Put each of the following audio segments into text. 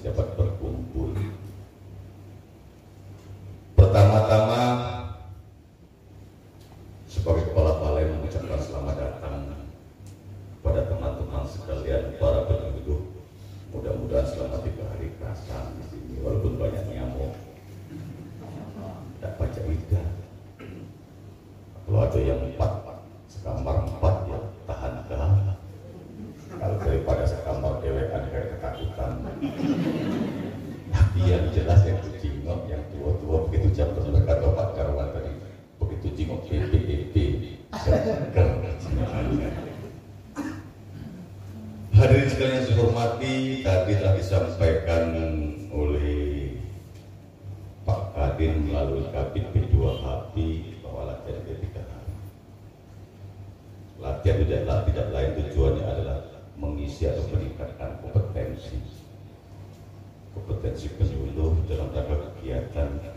dapat berkumpul. Tapi yang jelas yang jingok yang tua-tua begitu jam berkata Pak Karwan tadi begitu jingok PPEP Hadirin sekalian yang saya hormati, tadi telah disampaikan oleh Pak Kadin melalui Kabin B2HP bahwa latihan itu tiga hari. Latihan tidak, tidak lain tujuannya adalah mengisi atau meningkatkan kompetensi kompetensi penyuluh dalam rangka kegiatan B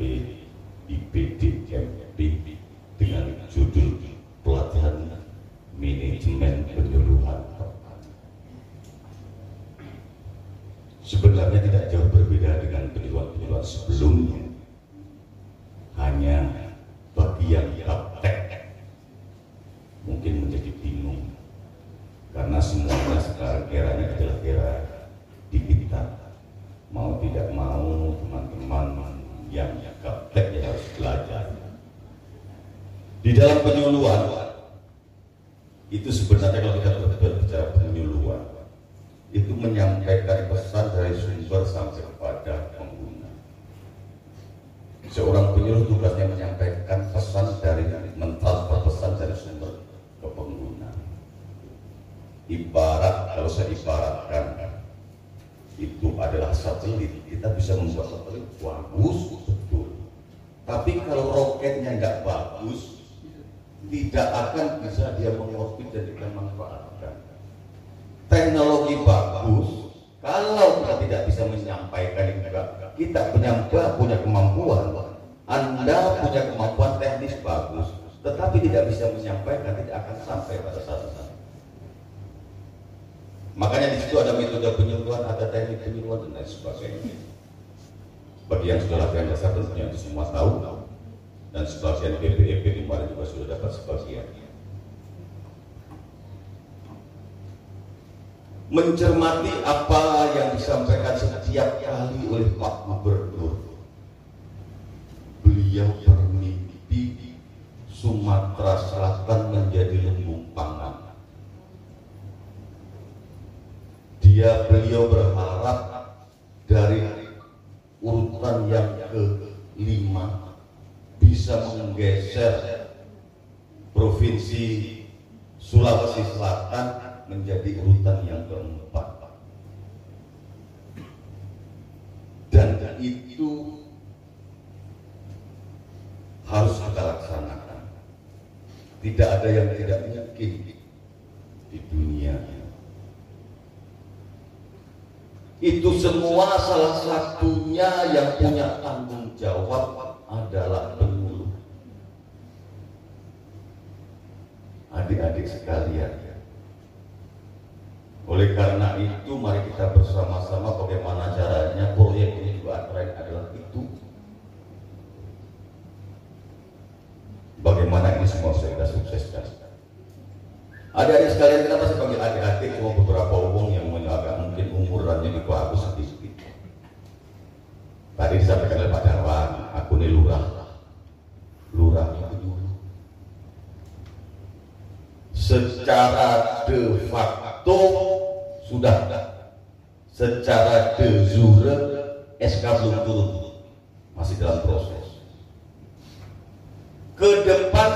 IPDMB dengan judul pelatihan manajemen penyuluhan sebenarnya tidak jauh berbeda dengan penyuluhan-penyuluhan sebelumnya. Hanya bagi yang gaptek mungkin menjadi bingung karena semuanya sekarang eranya adalah era digital mau tidak mau teman-teman yang gaptek ya harus belajar di dalam penyuluhan itu sebenarnya kalau kita berbicara penyuluhan itu menyampaikan pesan dari sumber sampai kepada pengguna. Seorang penyuluh tugasnya menyampaikan pesan dari mentransfer pesan dari sumber ke pengguna. Ibarat kalau saya ibaratkan itu adalah satelit kita bisa membuat satelit bagus betul. Tapi kalau roketnya nggak bagus tidak akan bisa dia mengorbit dan kita anda punya kemampuan teknis bagus tetapi tidak bisa menyampaikan tidak akan sampai pada saat saat Makanya di situ ada metode penyuluhan, ada teknik penyuluhan dan lain sebagainya. Bagi yang sudah latihan dasar tentunya itu semua tahu dan sebagian BPEP kemarin juga sudah dapat sebagian. Mencermati apa yang disampaikan setiap kali oleh Pak Gubernur. Beliau bermimpi Sumatera Selatan menjadi lumbung pangan. Dia beliau berharap dari urutan yang kelima bisa menggeser provinsi Sulawesi Selatan menjadi urutan yang keempat dan itu harus kita laksanakan tidak ada yang tidak mungkin di dunia itu semua salah satunya yang punya tanggung jawab adalah penyuluh. Adik-adik sekalian. Oleh karena itu mari kita bersama-sama bagaimana caranya proyek ini juga adalah itu. Bagaimana ini semua bisa kita sukseskan. Adik-adik sekalian kita masih panggil adik-adik cuma beberapa umum yang agak mungkin umurannya di bawah aku sedikit. Tadi disampaikan oleh Pak Darwan, aku ini lurah. Lurah itu dulu. Secara de facto sudah secara de jure SK belum turun masih dalam proses ke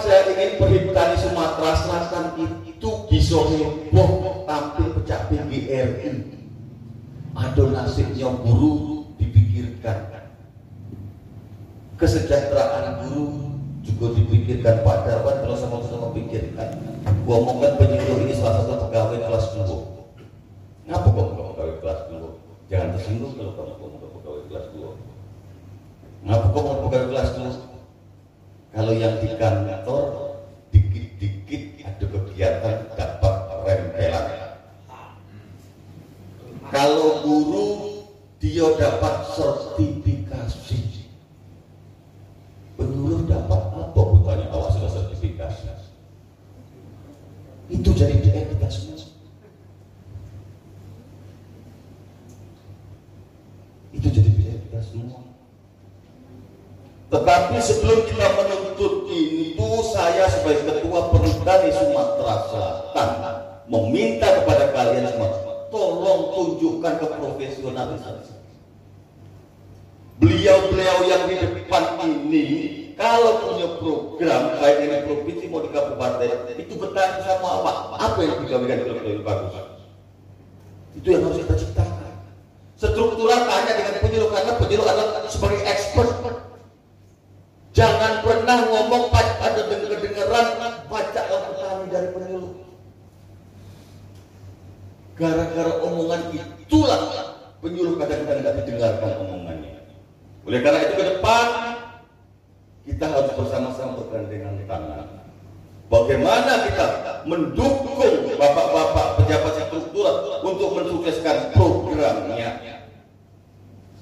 saya ingin perhimpunan Sumatera Selatan itu bisa heboh tampil pecah PGRI ada nasibnya guru dipikirkan. Kesejahteraan guru juga dipikirkan. Pak Darwan kalau sama-sama pikirkan. Gua ngomongkan penyuluh ini salah satu kita semua. Tetapi sebelum kita menuntut itu, saya sebagai ketua perhutani Sumatera Selatan meminta kepada kalian semua, tolong tunjukkan keprofesionalisan. Beliau-beliau yang di depan ini, kalau punya program, baik ini provinsi mau di kabupaten, itu bertanya sama apa? Apa yang digawakan lebih bagus? Itu yang harus kita ciptakan. Struktural tanya dengan penyuluh karena penyuluh adalah sebagai expert Jangan pernah ngomong ada dengar-dengaran baca Al-Quran dari penyuluh. Gara-gara omongan itulah penyuluh kadang-kadang tidak didengarkan omongannya. Oleh karena itu ke depan kita harus bersama-sama bergandengan tangan. Bagaimana kita mendukung bapak-bapak pejabat struktural untuk mensukseskan.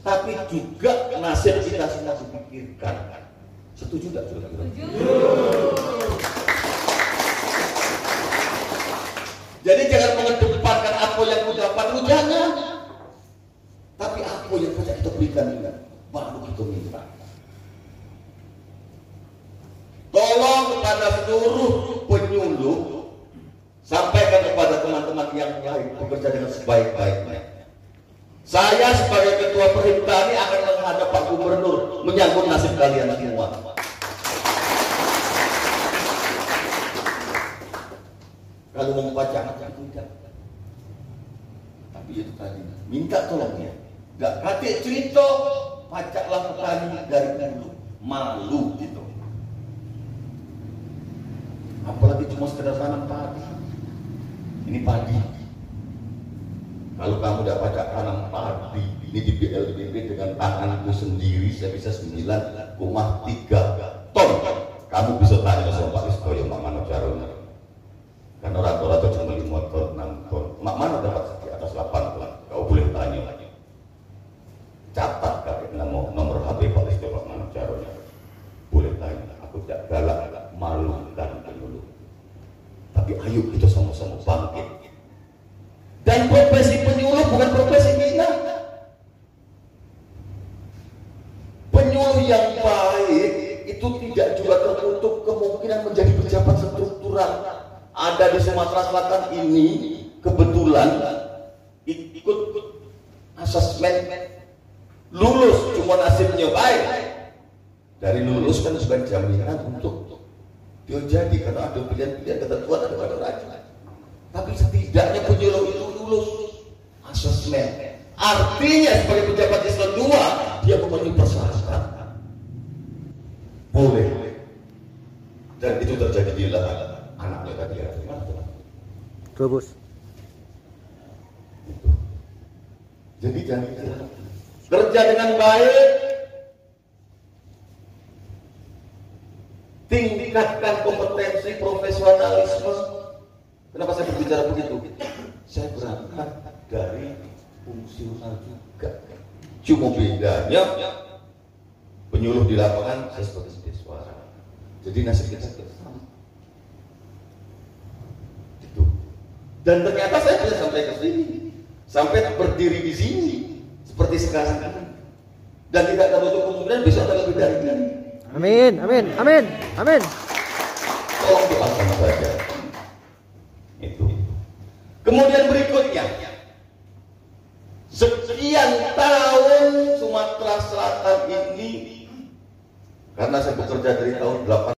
Tapi juga nasib kita semua dipikirkan Setuju tidak saudara? Jadi jangan mengedepankan apa yang ku dapat, lu jangan. Tapi apa yang saja kita berikan juga, baru kita minta. Tolong kepada seluruh penyuluh sampaikan kepada teman-teman yang lain bekerja dengan sebaik-baiknya. Saya sebagai ketua perintah ini akan menghadap Pak Gubernur menyangkut nasib kalian semua. Kalau mau membaca macam tidak. Tapi itu tadi, minta tolongnya. Gak kate cerita, pacaklah petani dari dulu. Malu gitu. Apalagi cuma sekedar tanam padi. Ini padi kalau kamu dapat tanam padi ini di BLBB dengan tanganku sendiri saya bisa 9,3 ton. Kamu bisa tanya sama Pak Istoyo, Mak Mano Carona. Karena rata-rata cuma 5 ton, 6 ton. Mak Mano dapat di atas 8 ton. Kau boleh tanya lagi. Catat kakek nomor, nomor HP Pak Istoyo, Mak Mano Carona. Boleh tanya. Aku tidak galak, malu dan dulu. Tapi ayo kita sama-sama bangkit dan penyuluh bukan profesi hina. Penyuluh yang baik itu tidak juga tertutup kemungkinan menjadi pejabat struktural. Ada di Sumatera Selatan ini kebetulan ikut asesmen lulus cuma nasibnya baik dari lulus kan sebagai jaminan untuk dia jadi karena ada pilihan-pilihan ketentuan ada pada raja tapi setidaknya penyuluh. Artinya sebagai pejabat Islam dua, dia memenuhi persyaratan. Boleh. Dan itu terjadi di dalam anaknya tadi ya. Terus. Jadi jangan kerja dengan baik, tingkatkan kompetensi profesionalisme. Kenapa saya berbicara begitu? saya berangkat dari fungsional juga cuma bedanya penyuluh di lapangan saya sebagai suara. Jadi nasib kita sama itu. Dan ternyata saya bisa sampai ke sini. Sampai berdiri di sini. Seperti sekarang. Dan tidak tertutup kemungkinan besok akan lebih dari ini. Amin amin amin amin. Tolong doakan saja itu. Kemudian berikutnya, sekian tahun Sumatera Selatan ini, karena saya bekerja dari tahun 8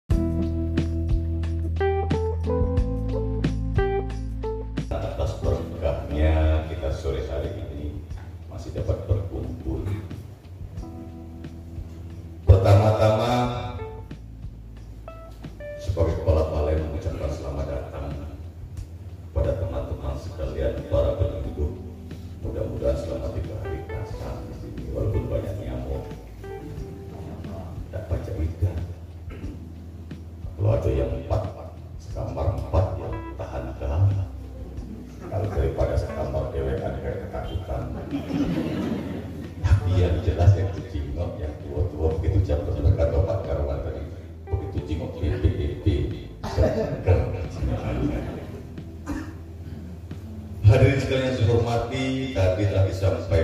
yang jelas yang itu yang tua-tua begitu jam berdekat obat karuan tadi begitu jingok di pipi hadirin sekalian yang saya hormati tadi telah disampaikan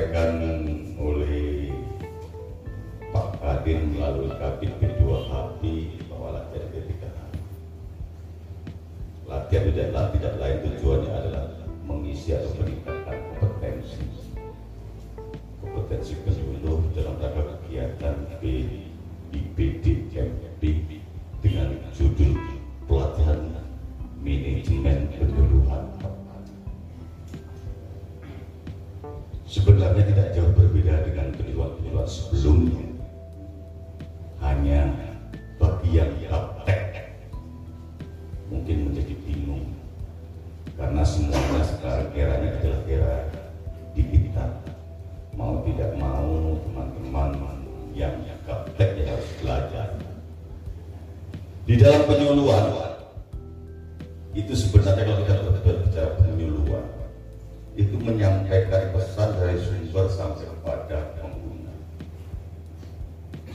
judul pelatihan manajemen penyuluhan sebenarnya tidak jauh berbeda dengan penyuluhan-penyuluhan sebelumnya. Hanya dalam penyuluhan itu sebenarnya kalau kita berbicara penyuluhan itu menyampaikan pesan dari sumber sampai kepada pengguna.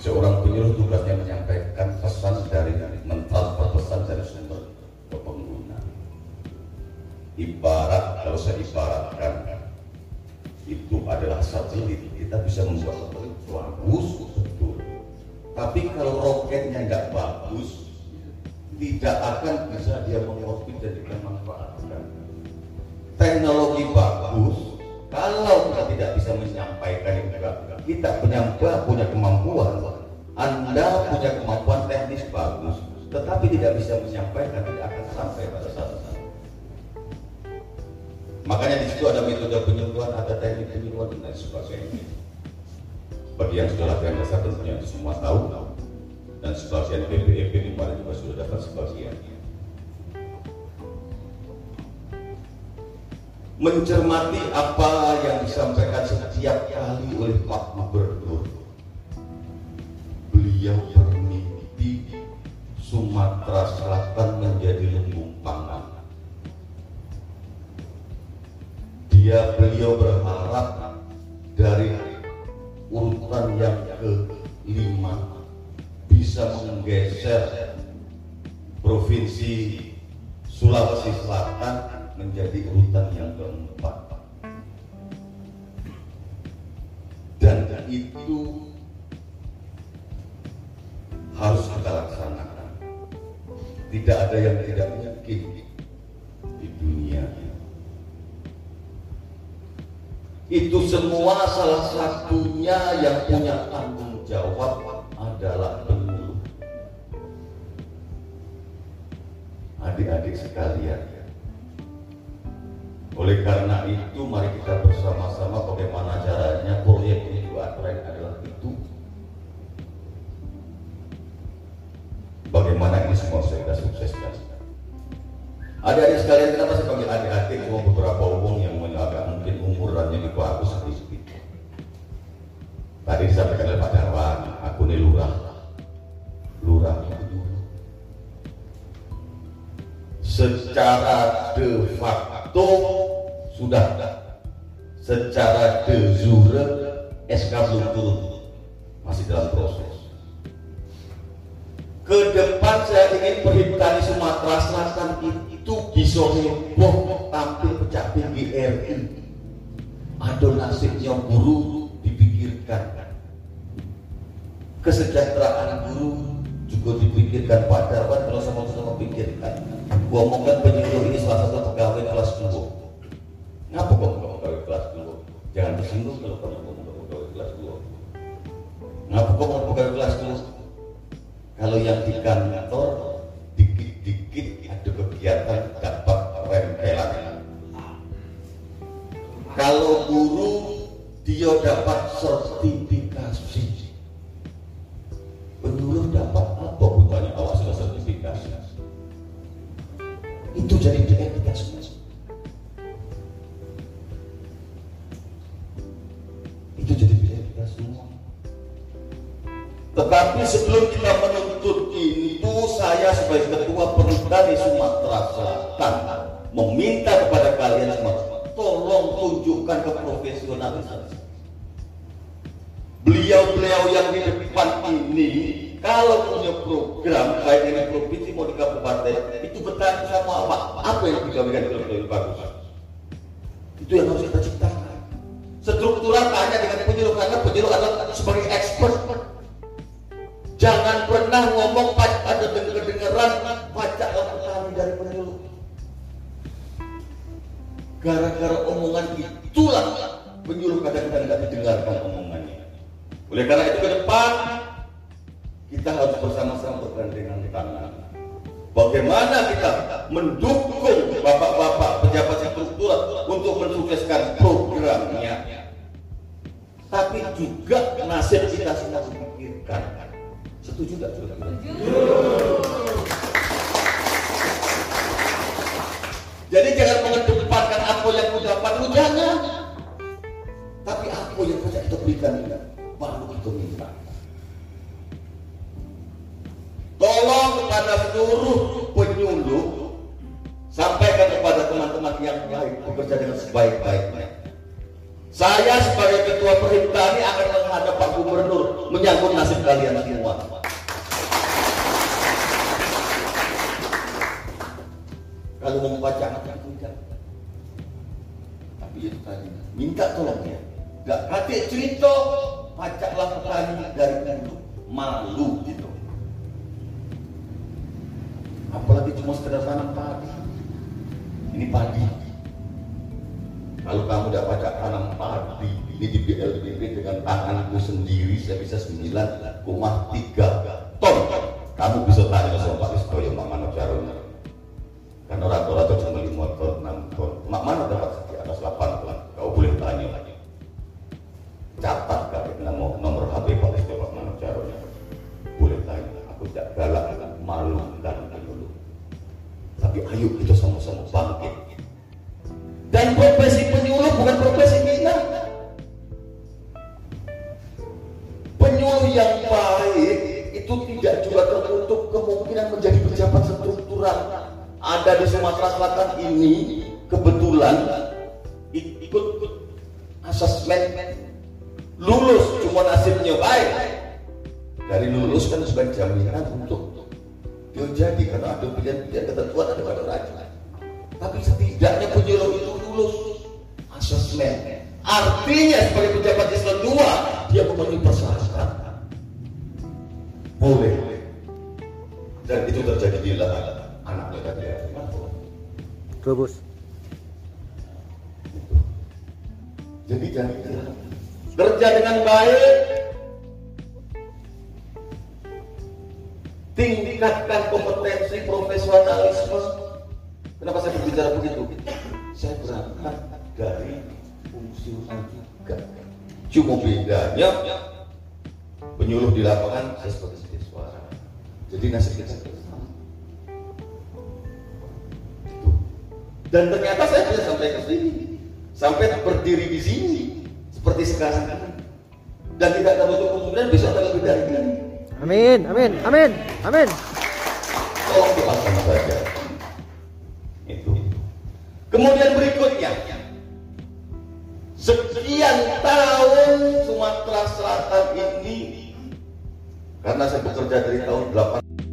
Seorang penyuluh tugasnya menyampaikan pesan dari mentransfer pesan dari sumber ke pengguna. Ibarat kalau saya ibaratkan itu adalah satelit kita bisa membuat satelit bagus betul. Tapi kalau roketnya nggak bagus tidak akan bisa dia mengorbit dan dimanfaatkan teknologi bagus kalau kita tidak bisa menyampaikan juga kita punya punya kemampuan. Anda punya kemampuan teknis bagus tetapi tidak bisa menyampaikan tidak akan sampai pada saat itu. Makanya di situ ada metode penyuluhan ada teknik penyuluhan dan lain sebagainya. Bagi yang sudah latihan dasar tentunya semua tahu dan sebagian BPEP kemarin juga sudah dapat sebagian mencermati apa yang disampaikan setiap kali oleh Pak Gubernur. Beliau bermimpi Sumatera Selatan menjadi lumbung pangan. Dia beliau berharap itu semua salah satunya yang punya tanggung jawab adalah penyuluh adik-adik sekalian oleh karena itu mari kita bersama-sama bagaimana caranya proyek ini juga adalah itu. Bagaimana ini semua kita sukseskan. Adik-adik sekalian kenapa saya panggil adik-adik cuma beberapa umum yang agak mungkin umurannya di bawah aku sedikit. Tadi disampaikan oleh Pak Darwan, aku ini lurah. Lurah itu. Secara de facto sudah secara de jure SK belum turun masih dalam proses ke depan saya ingin perhimpunan Sumatera Selatan itu bisa heboh tampil pecah PGRI ada nasibnya guru dipikirkan. Kesejahteraan guru juga dipikirkan. Pak Darwan kalau sama-sama pikirkan. Gua omongkan penyuluh ini salah satu Tetapi sebelum kita menuntut itu, saya sebagai ketua perhutani Sumatera Selatan meminta kepada kalian semua, tolong tunjukkan keprofesionalan. Beliau-beliau yang di depan ini, kalau punya program baik ini provinsi mau di kabupaten, itu bertanya sama apa? Apa yang kita berikan lebih bagus? Itu yang harus kita ciptakan. Struktural hanya dengan penyuluh karena penyuluh adalah sebagai expert. Jangan pernah ngomong ada kedengeran pajak petani dari penyuluh. Gara-gara omongan berikan baru kita minta. Tolong kepada seluruh penyuluh sampaikan kepada teman-teman yang lain bekerja dengan sebaik-baiknya. Saya sebagai ketua perintah ini akan menghadap Pak Gubernur menyangkut nasib kalian semua. Kalau mau membaca tidak. Tapi itu tadi minta tolong ya. Gak kate cerita pajaklah petani dari dulu malu gitu. Apalagi cuma sekedar tanam padi. Ini padi. Kalau kamu pajak tanam padi ini di BLBB dengan tanganku sendiri saya bisa 9,3 Tapi ayo kita sama-sama bangkit. Dan profesi penyuluh bukan profesi hina. Penyuluh yang baik itu tidak juga tertutup kemungkinan menjadi pejabat struktural. Ada di Sumatera Selatan ini kebetulan ikut asesmen lulus cuma nasibnya baik. Dari lulus kan sebagai jaminan untuk ada pilihan-pilihan ketentuan ada pada raja. Tapi setidaknya penyuluh itu lulus asesmen. Artinya sebagai pejabat eselon 2 dia memenuhi persyaratan. Boleh. Dan itu terjadi di lahan tadi ya. Dua bos. Jadi jangan kerja dengan baik, tingkatkan kompetensi profesionalisme. Kenapa saya berbicara begitu? Saya berangkat dari fungsi juga. Cuma bedanya penyuluh di lapangan saya sebagai sebagai suara. Jadi nasib kita sama. Itu. Dan ternyata saya bisa sampai ke sini, sampai berdiri di sini seperti sekarang. Dan tidak tertutup kemungkinan bisa lebih dari ini. Amin, amin, amin, amin. Saja. Itu. Kemudian berikutnya, sekian tahun Sumatera Selatan ini, karena saya bekerja dari tahun 8